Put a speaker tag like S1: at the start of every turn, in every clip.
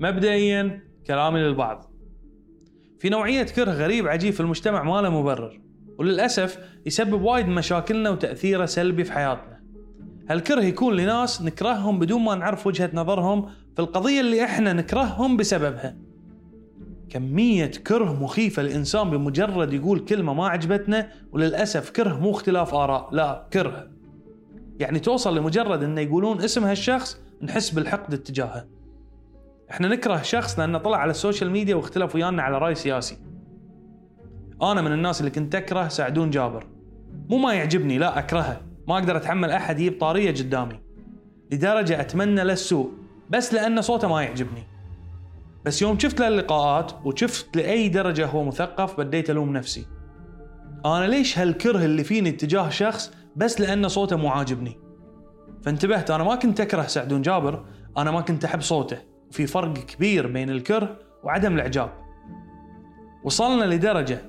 S1: مبدئيا كلامي للبعض. في نوعية كره غريب عجيب في المجتمع ما له مبرر وللأسف يسبب وايد مشاكلنا وتأثيره سلبي في حياتنا. هالكره يكون لناس نكرههم بدون ما نعرف وجهة نظرهم في القضية اللي إحنا نكرههم بسببها. كمية كره مخيفة الإنسان بمجرد يقول كلمة ما عجبتنا وللأسف كره مو اختلاف آراء لا كره. يعني توصل لمجرد أن يقولون اسم هالشخص نحس بالحقد اتجاهه. إحنا نكره شخص لأنه طلع على السوشيال ميديا واختلف ويانا على رأي سياسي. أنا من الناس اللي كنت أكره سعدون جابر. مو ما يعجبني لا أكرهه. ما أقدر أتحمل أحد يجيب طارية قدامي. لدرجة أتمنى له السوء بس لأن صوته ما يعجبني. بس يوم شفت له اللقاءات وشفت لأي درجة هو مثقف بديت ألوم نفسي. أنا ليش هالكره اللي فيني اتجاه شخص بس لأن صوته مو عاجبني؟ فانتبهت أنا ما كنت أكره سعدون جابر أنا ما كنت أحب صوته. وفي فرق كبير بين الكره وعدم الإعجاب. وصلنا لدرجة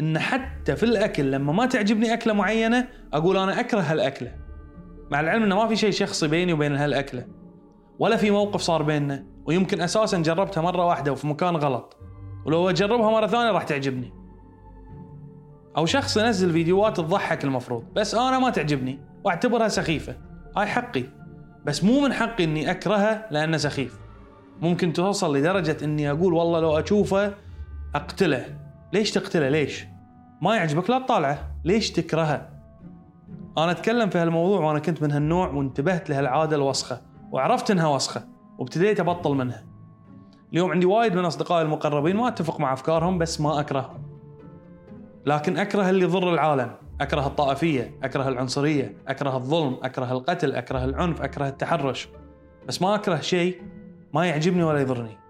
S1: إن حتى في الأكل لما ما تعجبني أكلة معينة أقول أنا أكره هالاكله مع العلم إنه ما في شيء شخصي بيني وبين هالأكلة. ولا في موقف صار بيننا ويمكن أساسا جربتها مرة واحدة وفي مكان غلط. ولو أجربها مرة ثانية راح تعجبني. أو شخص ينزل فيديوهات تضحك المفروض بس أنا ما تعجبني وأعتبرها سخيفة. هاي حقي. بس مو من حقي إني اكرهه لأنه سخيف ممكن توصل لدرجة إني أقول والله لو أشوفه أقتله. ليش تقتله؟ ليش؟ ما يعجبك؟ لا تطالعه. ليش تكرهه؟ أنا أتكلم في هالموضوع وأنا كنت من هالنوع وانتبهت لهالعادة الوسخة وعرفت إنها وسخة وابتديت أبطل منها. اليوم عندي وايد من أصدقائي المقربين ما أتفق مع أفكارهم بس ما اكرههم لكن أكره اللي يضر العالم. أكره الطائفية أكره العنصرية أكره الظلم أكره القتل أكره العنف أكره التحرش. بس ما أكره شيء ما يعجبني ولا يضرني.